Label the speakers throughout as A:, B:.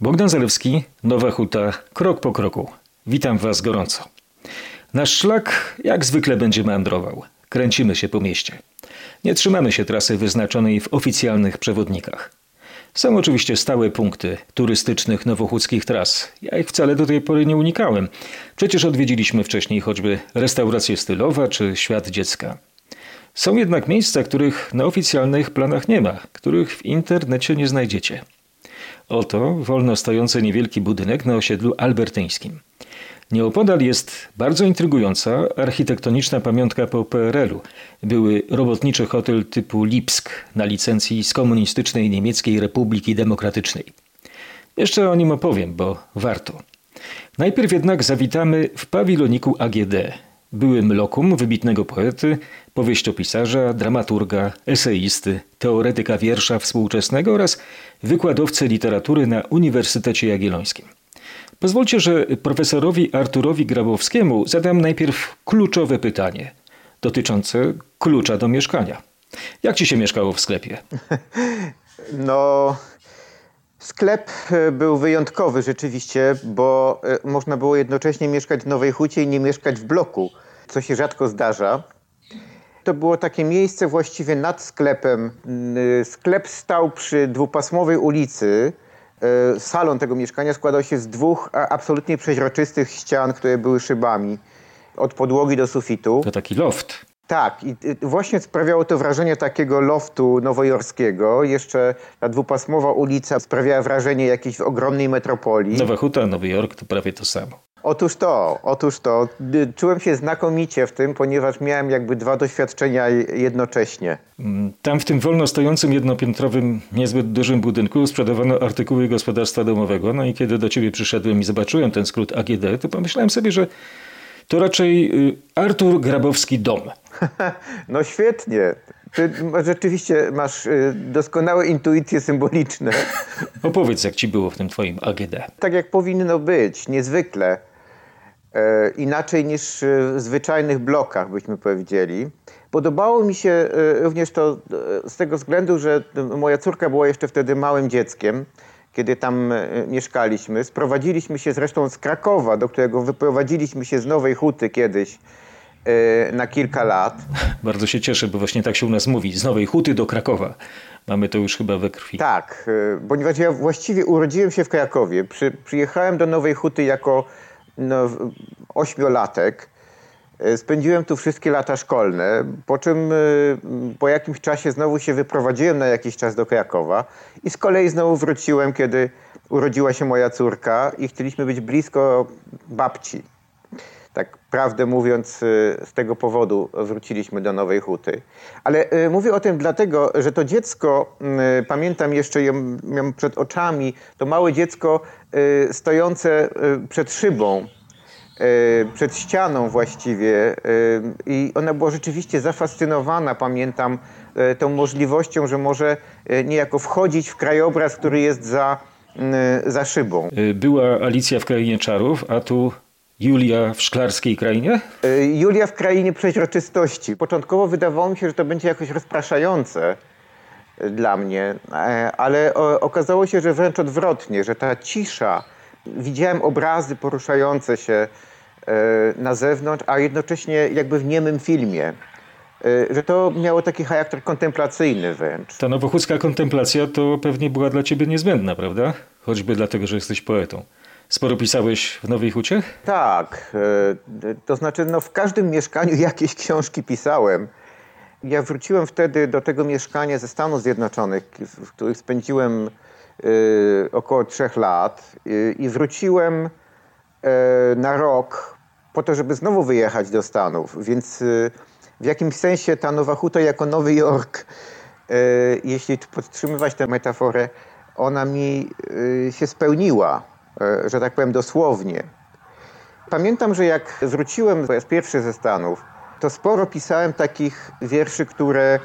A: Bogdan Zalewski, Nowa Huta, krok po kroku. Witam Was gorąco. Nasz szlak jak zwykle będzie meandrował. Kręcimy się po mieście. Nie trzymamy się trasy wyznaczonej w oficjalnych przewodnikach. Są oczywiście stałe punkty turystycznych nowochódzkich tras. Ja ich wcale do tej pory nie unikałem. Przecież odwiedziliśmy wcześniej choćby restaurację stylowa czy świat dziecka. Są jednak miejsca, których na oficjalnych planach nie ma, których w internecie nie znajdziecie. Oto wolno stojący niewielki budynek na osiedlu albertyńskim. Nieopodal jest bardzo intrygująca architektoniczna pamiątka po PRL-u. Były robotniczy hotel typu Lipsk na licencji z komunistycznej Niemieckiej Republiki Demokratycznej. Jeszcze o nim opowiem, bo warto. Najpierw jednak zawitamy w pawiloniku AGD, byłym lokum wybitnego poety, powieściopisarza, dramaturga, eseisty, teoretyka wiersza współczesnego oraz wykładowcy literatury na Uniwersytecie Jagiellońskim. Pozwólcie, że profesorowi Arturowi Grabowskiemu zadam najpierw kluczowe pytanie dotyczące klucza do mieszkania. Jak ci się mieszkało w sklepie?
B: No, sklep e, był wyjątkowy rzeczywiście, bo e, można było jednocześnie mieszkać w Nowej Hucie i nie mieszkać w bloku, co się rzadko zdarza. To było takie miejsce właściwie nad sklepem. Sklep stał przy dwupasmowej ulicy. E, salon tego mieszkania składał się z dwóch absolutnie przeźroczystych ścian, które były szybami. Od podłogi do sufitu.
A: To taki loft.
B: Tak, i właśnie sprawiało to wrażenie takiego loftu nowojorskiego. Jeszcze ta dwupasmowa ulica sprawiała wrażenie jakiejś ogromnej metropolii.
A: Nowa Huta, Nowy Jork to prawie to samo.
B: Otóż to, otóż to. Czułem się znakomicie w tym, ponieważ miałem jakby dwa doświadczenia jednocześnie.
A: Mm, tam w tym wolno stojącym jednopiętrowym, niezbyt dużym budynku sprzedawano artykuły gospodarstwa domowego. No i kiedy do ciebie przyszedłem i zobaczyłem ten skrót AGD, to pomyślałem sobie, że to raczej y, Artur Grabowski dom.
B: No świetnie. Ty rzeczywiście masz y, doskonałe intuicje symboliczne.
A: Opowiedz, jak ci było w tym twoim AGD.
B: Tak jak powinno być, niezwykle. E, inaczej niż w zwyczajnych blokach, byśmy powiedzieli. Podobało mi się e, również to z tego względu, że moja córka była jeszcze wtedy małym dzieckiem, kiedy tam mieszkaliśmy. Sprowadziliśmy się zresztą z Krakowa, do którego wyprowadziliśmy się z Nowej Huty kiedyś na kilka lat.
A: Bardzo się cieszę, bo właśnie tak się u nas mówi, z Nowej Huty do Krakowa. Mamy to już chyba we krwi.
B: Tak, ponieważ ja właściwie urodziłem się w Krakowie. Przy, przyjechałem do Nowej Huty jako no, ośmiolatek. E, spędziłem tu wszystkie lata szkolne, po czym e, po jakimś czasie znowu się wyprowadziłem na jakiś czas do Krakowa i z kolei znowu wróciłem, kiedy urodziła się moja córka i chcieliśmy być blisko babci. Tak prawdę mówiąc, e, z tego powodu wróciliśmy do Nowej Huty. Ale mówię o tym dlatego, że to dziecko, pamiętam jeszcze, miałem przed oczami, to małe dziecko stojące przed szybą przed ścianą właściwie e, i ona była rzeczywiście zafascynowana, pamiętam, e, tą możliwością, że może niejako wchodzić w krajobraz, który jest za, za szybą.
A: Była Alicja w Krainie Czarów, a tu Julia w Szklarskiej Krainie?
B: Julia w Krainie Przeźroczystości. Początkowo wydawało mi się, że to będzie jakoś rozpraszające dla mnie, ale okazało się, że wręcz odwrotnie, że ta cisza, widziałem obrazy poruszające się e, na zewnątrz, a jednocześnie jakby w niemym filmie. E, że to miało taki charakter kontemplacyjny wręcz.
A: Ta nowochódzka kontemplacja to pewnie była dla ciebie niezbędna, prawda? Choćby dlatego, że jesteś poetą. Sporo pisałeś w Nowej Hucie?
B: Tak. E, to znaczy, no, w każdym mieszkaniu jakieś książki pisałem. Ja wróciłem wtedy do tego mieszkania ze Stanów Zjednoczonych, w których spędziłem około trzech lat y, i wróciłem y, na rok po to, żeby znowu wyjechać do Stanów. Więc w jakimś sensie ta Nowa Huta jako Nowy Jork, jeśli podtrzymywać tę metaforę, ona mi się spełniła, że tak powiem dosłownie. Pamiętam, że jak wróciłem po raz pierwszy ze Stanów, to sporo pisałem takich wierszy, które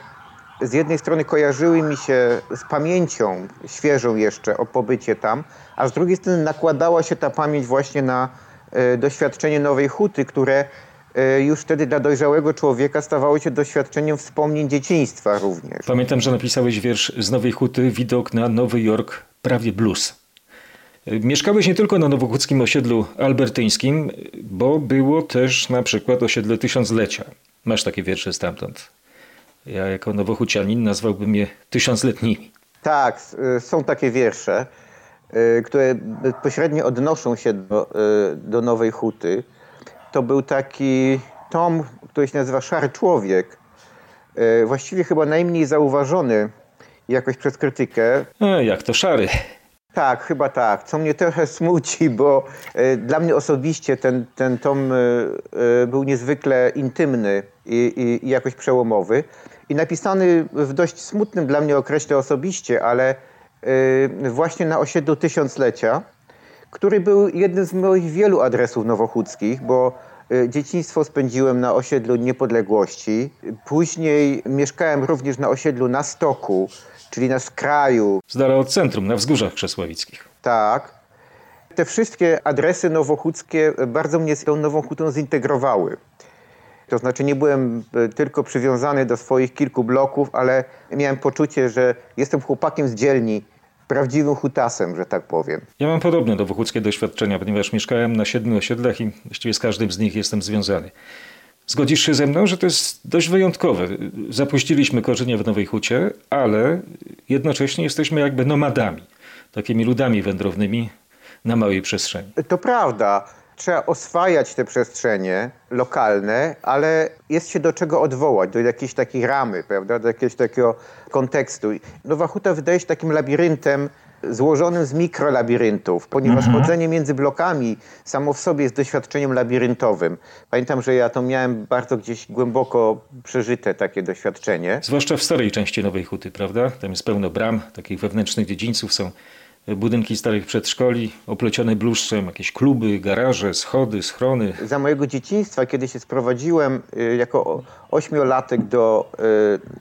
B: z jednej strony kojarzyły mi się z pamięcią świeżą jeszcze o pobycie tam, a z drugiej strony nakładała się ta pamięć właśnie na e, doświadczenie Nowej Huty, które e, już wtedy dla dojrzałego człowieka stawało się doświadczeniem wspomnień dzieciństwa również.
A: Pamiętam, że napisałeś wiersz z Nowej Huty, widok na Nowy Jork, prawie blues. Mieszkałeś nie tylko na nowochódzkim osiedlu albertyńskim, bo było też na przykład osiedle tysiąclecia. Masz takie wiersze stamtąd. Ja jako nowochócianin nazwałbym je tysiącletnimi.
B: Tak, y, są takie wiersze, y, które bezpośrednio odnoszą się do, y, do Nowej Huty. To był taki tom, który się nazywa Szary Człowiek. Właściwie chyba najmniej zauważony jakoś przez krytykę.
A: A, jak to szary.
B: Tak, chyba tak. Co mnie trochę smuci, bo y, dla mnie osobiście ten, ten tom y, y, był niezwykle intymny i, i, i jakoś przełomowy. I napisany w dość smutnym dla mnie okresie osobiście, ale y, właśnie na osiedlu tysiąclecia, który był jednym z moich wielu adresów nowochódzkich, bo y, dzieciństwo spędziłem na osiedlu Niepodległości. Później mieszkałem również na osiedlu na Stoku, czyli na skraju
A: Z dala od centrum, na wzgórzach krzesławickich.
B: tak. Te wszystkie adresy nowochódzkie bardzo mnie z tą Nową Hutą zintegrowały. To znaczy nie byłem e, tylko przywiązany do swoich kilku bloków, ale miałem poczucie, że jestem chłopakiem z dzielni, prawdziwym hutasem, że tak powiem.
A: Ja mam podobne nowochódzkie doświadczenia, ponieważ mieszkałem na siedmiu osiedlach i właściwie z każdym z nich jestem związany. Zgodzisz się ze mną, że to jest dość wyjątkowe. Zapuściliśmy korzenie w Nowej Hucie, ale jednocześnie jesteśmy jakby nomadami, takimi ludami wędrownymi na małej przestrzeni.
B: To prawda. Trzeba oswajać te przestrzenie lokalne, ale jest się do czego odwołać, do jakiejś takiej ramy, prawda? do jakiegoś takiego kontekstu. Nowa Huta wydaje się takim labiryntem złożonym z mikrolabiryntów, ponieważ chodzenie między blokami samo w sobie jest doświadczeniem labiryntowym. Pamiętam, że ja to miałem bardzo gdzieś głęboko przeżyte takie doświadczenie.
A: Zwłaszcza w starej części Nowej Huty, prawda? Tam jest pełno bram, takich wewnętrznych dziedzińców, są budynki starych przedszkoli, oplecione bluszczem, jakieś kluby, garaże, schody, schrony.
B: za mojego dzieciństwa, kiedy się sprowadziłem y, jako ośmiolatek do,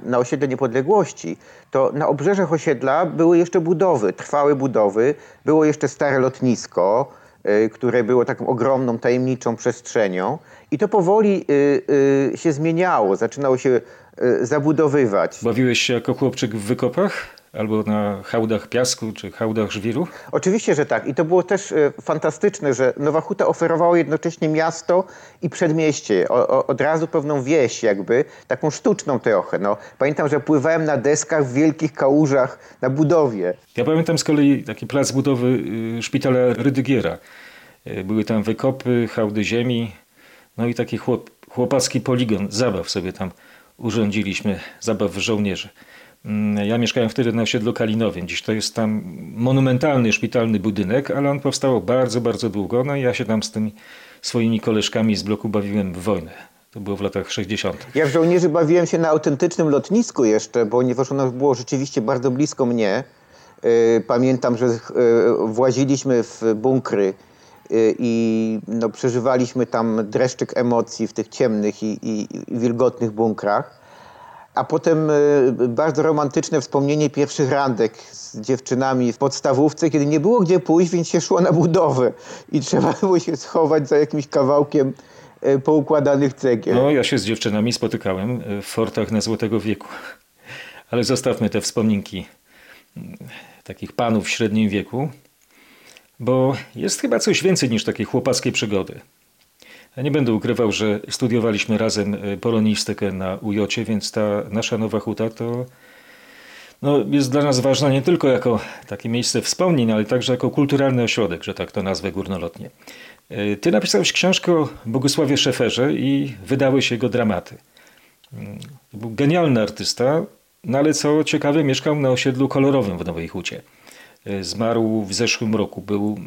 B: y, na osiedle niepodległości, to na obrzeżach osiedla były jeszcze budowy, trwałe budowy. Było jeszcze stare lotnisko, y, które było taką ogromną, tajemniczą przestrzenią. I to powoli się zmieniało, zaczynało się zabudowywać.
A: Bawiłeś się jako chłopczyk w wykopach? Albo na hałdach piasku, czy hałdach żwiru?
B: Oczywiście, że tak. I to było też e, fantastyczne, że Nowa Huta oferowała jednocześnie miasto i przedmieście. O, o, od razu pewną wieś jakby, taką sztuczną trochę. No, pamiętam, że pływałem na deskach w wielkich kałużach na budowie.
A: Ja pamiętam z kolei taki plac budowy y, szpitala Rydygiera. Y, Były tam wykopy, hałdy ziemi, no i taki chłop, chłopacki poligon zabaw sobie tam urządziliśmy, zabaw żołnierzy. Mm, Ja mieszkałem wtedy na osiedlu Kalinowym. Dziś to jest tam monumentalny szpitalny budynek, ale on powstał bardzo, bardzo długo. No i ja się tam z tymi swoimi koleżkami z bloku bawiłem w wojnę. To było w latach 60.
B: Ja w żołnierzy bawiłem się na autentycznym lotnisku jeszcze, ponieważ ono było rzeczywiście bardzo blisko mnie. E, Pamiętam, że e, właziliśmy w bunkry e, i no, przeżywaliśmy tam dreszczyk emocji w tych ciemnych i, i, i wilgotnych bunkrach. A potem e, bardzo romantyczne wspomnienie pierwszych randek z dziewczynami w podstawówce, kiedy nie było gdzie pójść, więc się szło na budowę i trzeba było się schować za jakimś kawałkiem e, poukładanych cegieł.
A: No, ja się z dziewczynami spotykałem e, w fortach na Złotego Wieku. Ale zostawmy te wspomnienki takich panów w średnim wieku, bo jest chyba coś więcej niż takie chłopackie przygody. Nie będę ukrywał, że studiowaliśmy razem e, polonistykę na UJ, więc ta nasza Nowa Huta to no, jest dla nas ważna nie tylko jako takie miejsce wspomnień, ale także jako kulturalny ośrodek, że tak to nazwę górnolotnie. E, Ty napisałeś książkę o Bogusławie Szeferze i wydałeś jego dramaty. Mm, był genialny artysta, no ale co ciekawe mieszkał na osiedlu kolorowym w Nowej Hucie. E, Zmarł w zeszłym roku, był,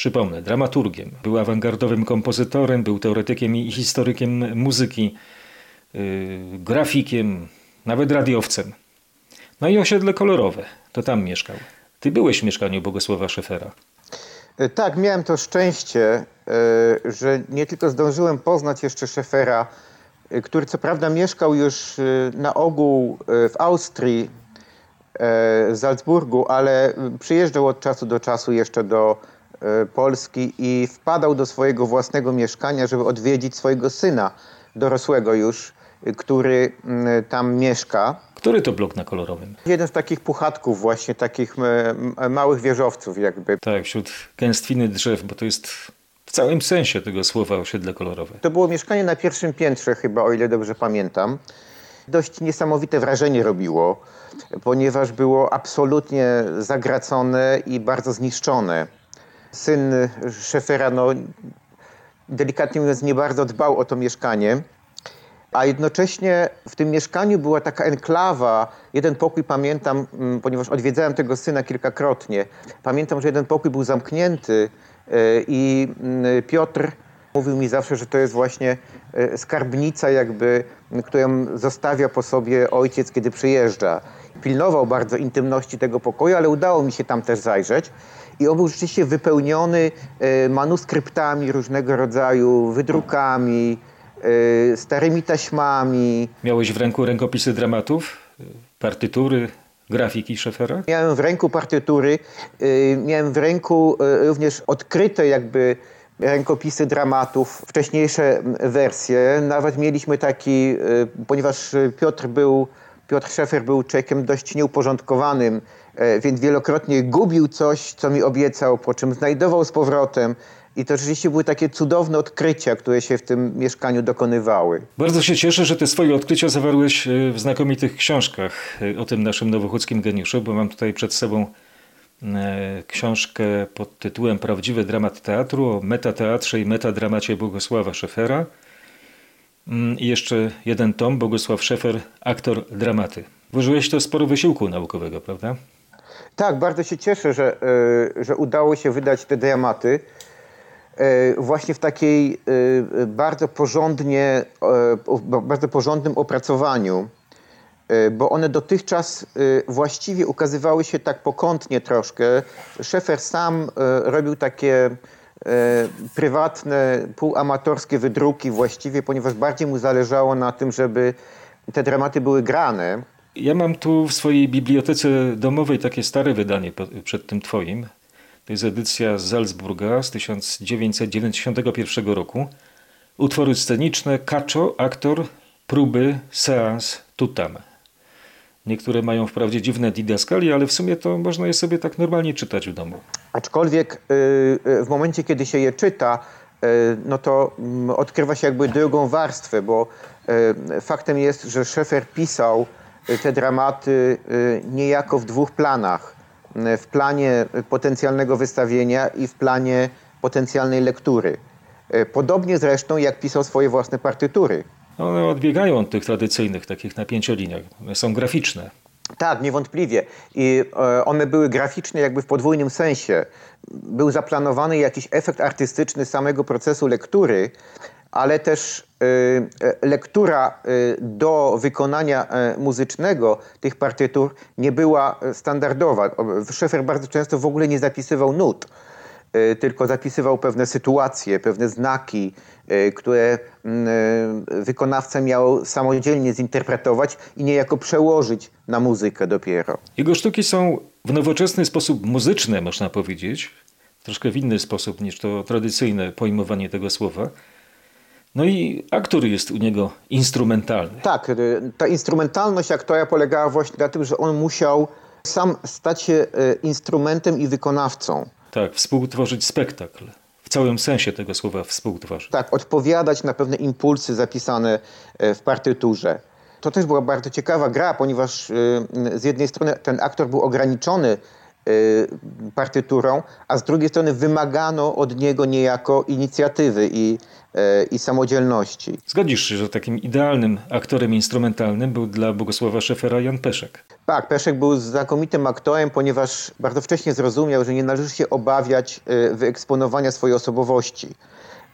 A: przypomnę, dramaturgiem, był awangardowym kompozytorem, był teoretykiem i historykiem muzyki, y, grafikiem, nawet radiowcem. No i osiedle kolorowe, to tam mieszkał. Ty byłeś w mieszkaniu Bogusława Szefera.
B: E, Tak, miałem to szczęście, e, że nie tylko zdążyłem poznać jeszcze Szefera, e, który co prawda mieszkał już na ogół w Austrii, w Salzburgu, ale przyjeżdżał od czasu do czasu jeszcze do Polski i wpadał do swojego własnego mieszkania, żeby odwiedzić swojego syna, dorosłego już, y, który mm, tam mieszka.
A: Który to blok na kolorowym?
B: Jeden z takich puchatków, właśnie takich małych wieżowców, jakby.
A: Tak, wśród gęstwiny drzew, bo to jest w całym sensie tego słowa osiedle kolorowe.
B: To było mieszkanie na pierwszym piętrze, chyba, o ile dobrze pamiętam. Dość niesamowite wrażenie robiło, ponieważ było absolutnie zagracone i bardzo zniszczone. Syn szefera, no, delikatnie mówiąc, nie bardzo dbał o to mieszkanie. A jednocześnie w tym mieszkaniu była taka enklawa. Jeden pokój pamiętam, mm, ponieważ odwiedzałem tego syna kilkakrotnie. Pamiętam, że jeden pokój był zamknięty e, i mm, Piotr mówił mi zawsze, że to jest właśnie e, skarbnica, jakby, m, którą zostawia po sobie ojciec, kiedy przyjeżdża. Pilnował bardzo intymności tego pokoju, ale udało mi się tam też zajrzeć. I on był rzeczywiście wypełniony e, manuskryptami różnego rodzaju, wydrukami, e, starymi taśmami.
A: Miałeś w ręku rękopisy dramatów, partytury, grafiki Szefera?
B: Miałem w ręku partytury, y, miałem w ręku również odkryte jakby rękopisy dramatów, wcześniejsze wersje. Nawet mieliśmy taki, ponieważ Piotr był, Piotr Szefer był człowiekiem dość nieuporządkowanym, e, więc wielokrotnie gubił coś, co mi obiecał, po czym znajdował z powrotem. I to rzeczywiście były takie cudowne odkrycia, które się w tym mieszkaniu dokonywały.
A: Bardzo się cieszę, że te swoje odkrycia zawarłeś e, w znakomitych książkach e, o tym naszym nowochódzkim geniuszu, bo mam tutaj przed sobą e, książkę pod tytułem Prawdziwy dramat teatru o metateatrze i metadramacie Bogusława Szefera Mm, i jeszcze jeden tom, Bogusław Szefer, aktor dramaty. Włożyłeś to sporo wysiłku naukowego, prawda?
B: Tak, bardzo się cieszę, że, e, że udało się wydać te dramaty e, właśnie w takiej e, bardzo porządnie, bardzo porządnym opracowaniu, bo one dotychczas właściwie ukazywały się tak pokątnie troszkę. Szefer sam robił takie prywatne, półamatorskie wydruki właściwie, ponieważ bardziej mu zależało na tym, żeby te dramaty były grane.
A: Ja mam tu w swojej bibliotece domowej takie stare wydanie przed tym twoim. To jest edycja z Salzburga z 1991 roku. Utwory sceniczne, kaczo, aktor, próby, seans, tutam. Niektóre mają wprawdzie dziwne didaskalie, ale w sumie to można je sobie tak normalnie czytać w domu.
B: Aczkolwiek y, y, w momencie, kiedy się je czyta, y, no to mm, odkrywa się jakby drugą warstwę, bo faktem jest, że Szefer pisał te dramaty y, niejako w dwóch planach. Y, W planie potencjalnego wystawienia i w planie potencjalnej lektury. Y, Podobnie zresztą jak pisał swoje własne partytury.
A: One odbiegają od tych tradycyjnych, takich na pięcioliniach. One są graficzne.
B: Tak, niewątpliwie. I e, one były graficzne jakby w podwójnym sensie. Był zaplanowany jakiś efekt artystyczny samego procesu lektury, ale też e, e, lektura e, do wykonania e, muzycznego tych partytur nie była e, standardowa. Szefer bardzo często w ogóle nie zapisywał nut e, tylko zapisywał pewne sytuacje, pewne znaki, które mm, wykonawca miał samodzielnie zinterpretować i niejako przełożyć na muzykę dopiero.
A: Jego sztuki są w nowoczesny sposób muzyczne, można powiedzieć. Troszkę w inny sposób niż to tradycyjne pojmowanie tego słowa. No i aktor jest u niego instrumentalny.
B: Tak, e, ta instrumentalność aktora polegała właśnie na tym, że on musiał sam stać się e, instrumentem i wykonawcą.
A: Tak, współtworzyć spektakl. W całym sensie tego słowa współtworzyć.
B: tak, odpowiadać na pewne impulsy zapisane e, w partyturze. To też była bardzo ciekawa gra, ponieważ z jednej strony ten aktor był ograniczony partyturą, a z drugiej strony wymagano od niego niejako inicjatywy i, i samodzielności.
A: Zgodzisz się, że takim idealnym aktorem instrumentalnym był dla Bogusława Szefera Jan Peszek.
B: Tak, Peszek był znakomitym aktorem, ponieważ bardzo wcześnie zrozumiał, że nie należy się obawiać e, wyeksponowania swojej osobowości.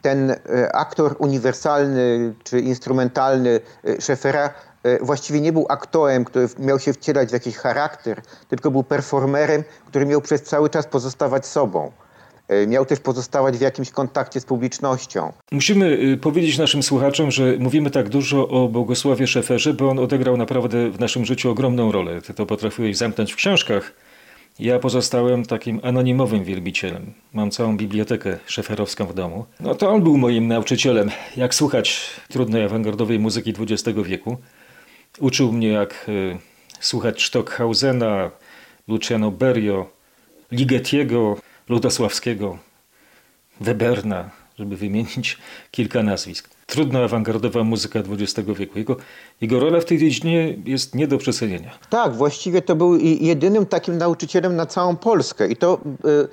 B: Ten e, aktor uniwersalny czy instrumentalny e, Szefera e, właściwie nie był aktorem, który miał się wcielać w jakiś charakter, tylko był performerem, który miał przez cały czas pozostawać sobą. E, Miał też pozostawać w jakimś kontakcie z publicznością.
A: Musimy y, powiedzieć naszym słuchaczom, że mówimy tak dużo o Bogusławie Szeferze, bo on odegrał naprawdę w naszym życiu ogromną rolę. Ty to potrafiłeś zamknąć w książkach, Ja pozostałem takim anonimowym wielbicielem. Mam całą bibliotekę szeferowską w domu. No to on był moim nauczycielem, jak słuchać trudnej awangardowej muzyki XX wieku. Uczył mnie, jak y, słuchać Stockhausena, Luciano Berio, Ligetiego, Ludosławskiego, Weberna, żeby wymienić kilka nazwisk. Trudna awangardowa muzyka XX wieku. Jego, jego rola w tej dziedzinie jest nie do przecenienia.
B: Tak, właściwie to był jedynym takim nauczycielem na całą Polskę. I to y,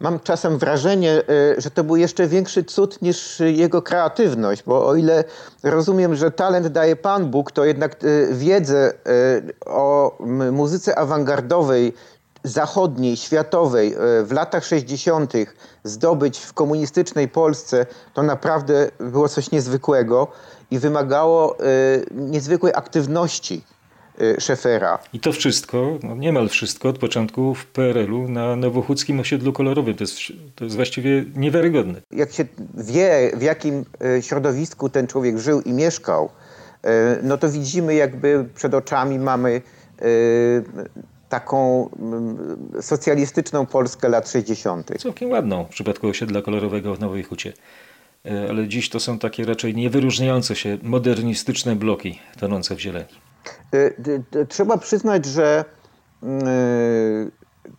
B: mam czasem wrażenie, y, że to był jeszcze większy cud niż jego kreatywność, bo o ile rozumiem, że talent daje Pan Bóg, to jednak y, wiedzę y, o muzyce awangardowej zachodniej, światowej e, w latach 60. zdobyć w komunistycznej Polsce, to naprawdę było coś niezwykłego i wymagało e, niezwykłej aktywności e, Szefera.
A: I to wszystko, no niemal wszystko od początku w PRL-u na Nowochódzkim osiedlu kolorowym. To jest, to jest właściwie niewiarygodne.
B: Jak się wie, w jakim środowisku ten człowiek żył i mieszkał, no to widzimy jakby przed oczami mamy taką mm, socjalistyczną Polskę lat 60.
A: Całkiem ładną w przypadku osiedla kolorowego w Nowej Hucie. E, ale dziś to są takie raczej niewyróżniające się modernistyczne bloki tonące w zieleni.
B: E, trzeba przyznać, że mm,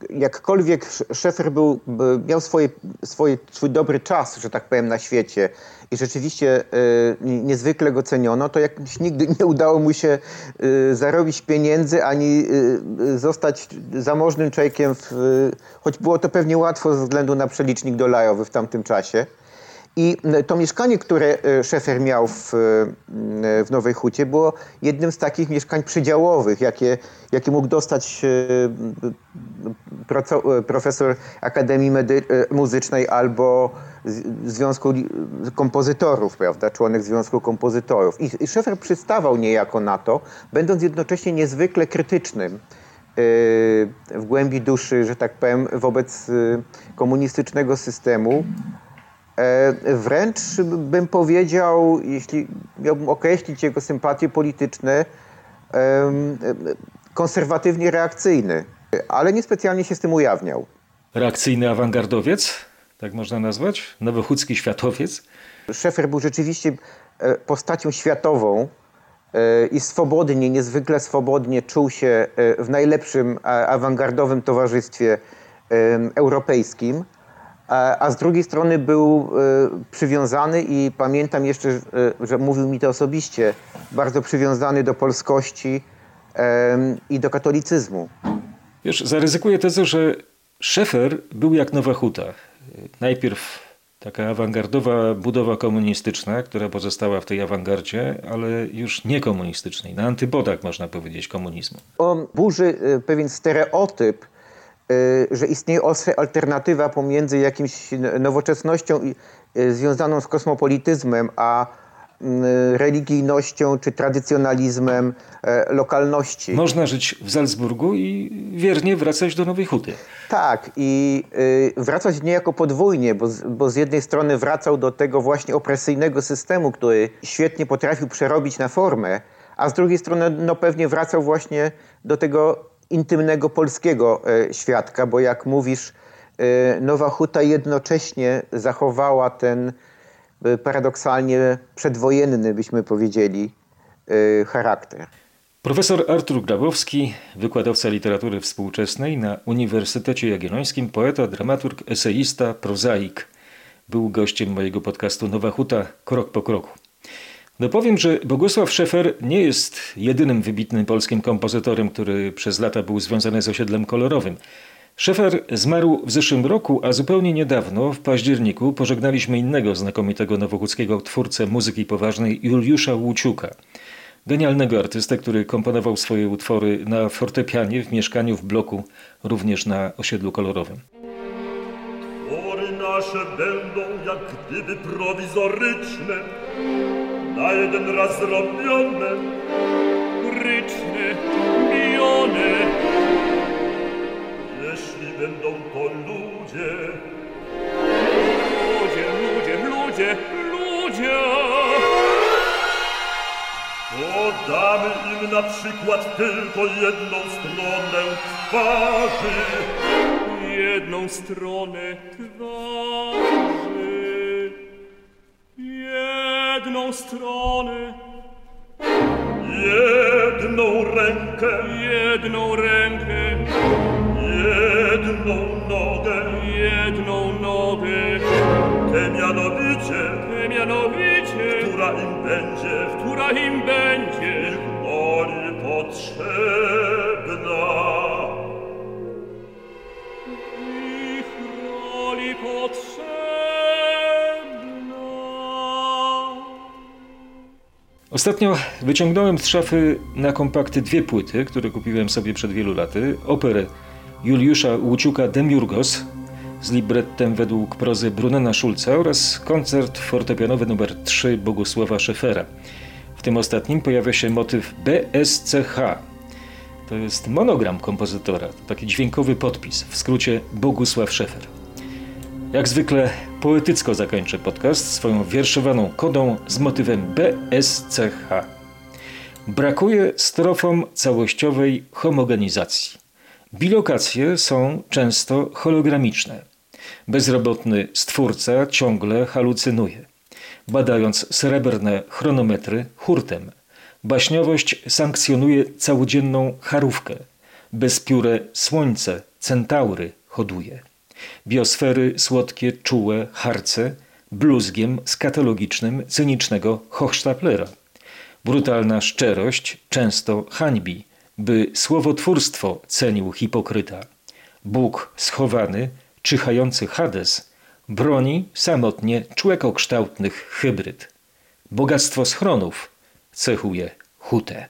B: jakkolwiek Szefer był, miał swoje, swoje, swój dobry czas, że tak powiem, na świecie i rzeczywiście y, niezwykle go ceniono, to jakoś nigdy nie udało mu się y, zarobić pieniędzy ani y, zostać zamożnym człowiekiem, w, choć było to pewnie łatwo ze względu na przelicznik dolarowy w tamtym czasie. I to mieszkanie, które e, Szefer miał w, w Nowej Hucie, było jednym z takich mieszkań przydziałowych, jakie, jakie mógł dostać e, e, profesor Akademii Medy Muzycznej albo Związku Kompozytorów, prawda, członek Związku Kompozytorów. I, I Szefer przystawał niejako na to, będąc jednocześnie niezwykle krytycznym w głębi duszy, że tak powiem, wobec komunistycznego systemu. E, wręcz bym powiedział, jeśli miałbym określić jego sympatie polityczne, konserwatywnie reakcyjny, ale niespecjalnie się z tym ujawniał.
A: Reakcyjny awangardowiec, tak można nazwać? Nowochódzki światowiec?
B: Szefer był rzeczywiście e, postacią światową e, i swobodnie, niezwykle swobodnie czuł się w najlepszym awangardowym towarzystwie europejskim a z drugiej strony był e, przywiązany i pamiętam jeszcze, e, że mówił mi to osobiście, bardzo przywiązany do polskości i do katolicyzmu.
A: Wiesz, zaryzykuję tezę, że Szefer był jak Nowa Huta. Najpierw taka awangardowa budowa komunistyczna, która pozostała w tej awangardzie, ale już nie komunistycznej, na antybodach można powiedzieć komunizmu.
B: On burzy e, pewien stereotyp że istnieje alternatywa pomiędzy jakimś nowoczesnością y, związaną z kosmopolityzmem, a mm, religijnością czy tradycjonalizmem e, lokalności.
A: Można żyć w Salzburgu i wiernie wracać do Nowej Huty.
B: Tak, i y, wracać niejako podwójnie, bo, bo z jednej strony wracał do tego właśnie opresyjnego systemu, który świetnie potrafił przerobić na formę, a z drugiej strony no, pewnie wracał właśnie do tego intymnego polskiego e, świadka, bo jak mówisz, e, Nowa Huta jednocześnie zachowała ten e, paradoksalnie przedwojenny, byśmy powiedzieli, charakter.
A: Profesor Artur Grabowski, wykładowca literatury współczesnej na Uniwersytecie Jagiellońskim, poeta, dramaturg, eseista, prozaik. Był gościem mojego podcastu Nowa Huta Krok po kroku. No że Bogusław Szefer nie jest jedynym wybitnym polskim kompozytorem, który przez lata był związany z osiedlem kolorowym. Szefer zmarł w zeszłym roku, a zupełnie niedawno, w październiku, pożegnaliśmy innego znakomitego nowochódzkiego twórcę muzyki poważnej Juliusza Łuciuka. Genialnego artystę, który komponował swoje utwory na fortepianie w mieszkaniu w bloku, również na osiedlu kolorowym.
C: Twory nasze będą jak gdyby prowizoryczne, na jeden raz zrobione, ryczne, mione. Jeśli będą to ludzie, ludzie, ludzie, ludzie, ludzie, Podamy im na przykład tylko jedną stronę twarzy.
D: jedną stronę twarzy, u strane
C: Jedno u rękę
D: Jedno rękę
C: Jedną nogę
D: Jedną nogę.
C: Tę mianowicie
D: Tę mianowicie
C: Która im będzie
D: Która im będzie Ich mori potrzebna
A: Ostatnio wyciągnąłem z szafy na kompakty dwie płyty, które kupiłem sobie przed wielu laty. Operę Juliusza Łuciuka Demiurgos z librettem według prozy Brunena Schulza oraz koncert fortepianowy nr 3 Bogusława Szefera. W tym ostatnim pojawia się motyw BSCH. To jest monogram kompozytora, to taki dźwiękowy podpis, w skrócie Bogusław Szefer. Jak zwykle poetycko zakończę podcast swoją wierszowaną kodą z motywem BSCH. Brakuje strofom całościowej homogenizacji. Bilokacje są często hologramiczne. Bezrobotny stwórca ciągle halucynuje, badając srebrne chronometry hurtem. Baśniowość sankcjonuje całodzienną charówkę. Bezpióre słońce, centaury hoduje biosfery słodkie, czułe, harce, bluzgiem skatologicznym, cynicznego Hochstaplera. Brutalna szczerość często hańbi, by słowotwórstwo cenił hipokryta. Bóg schowany, czyhający Hades, broni samotnie człekokształtnych hybryd. Bogactwo schronów cechuje hutę.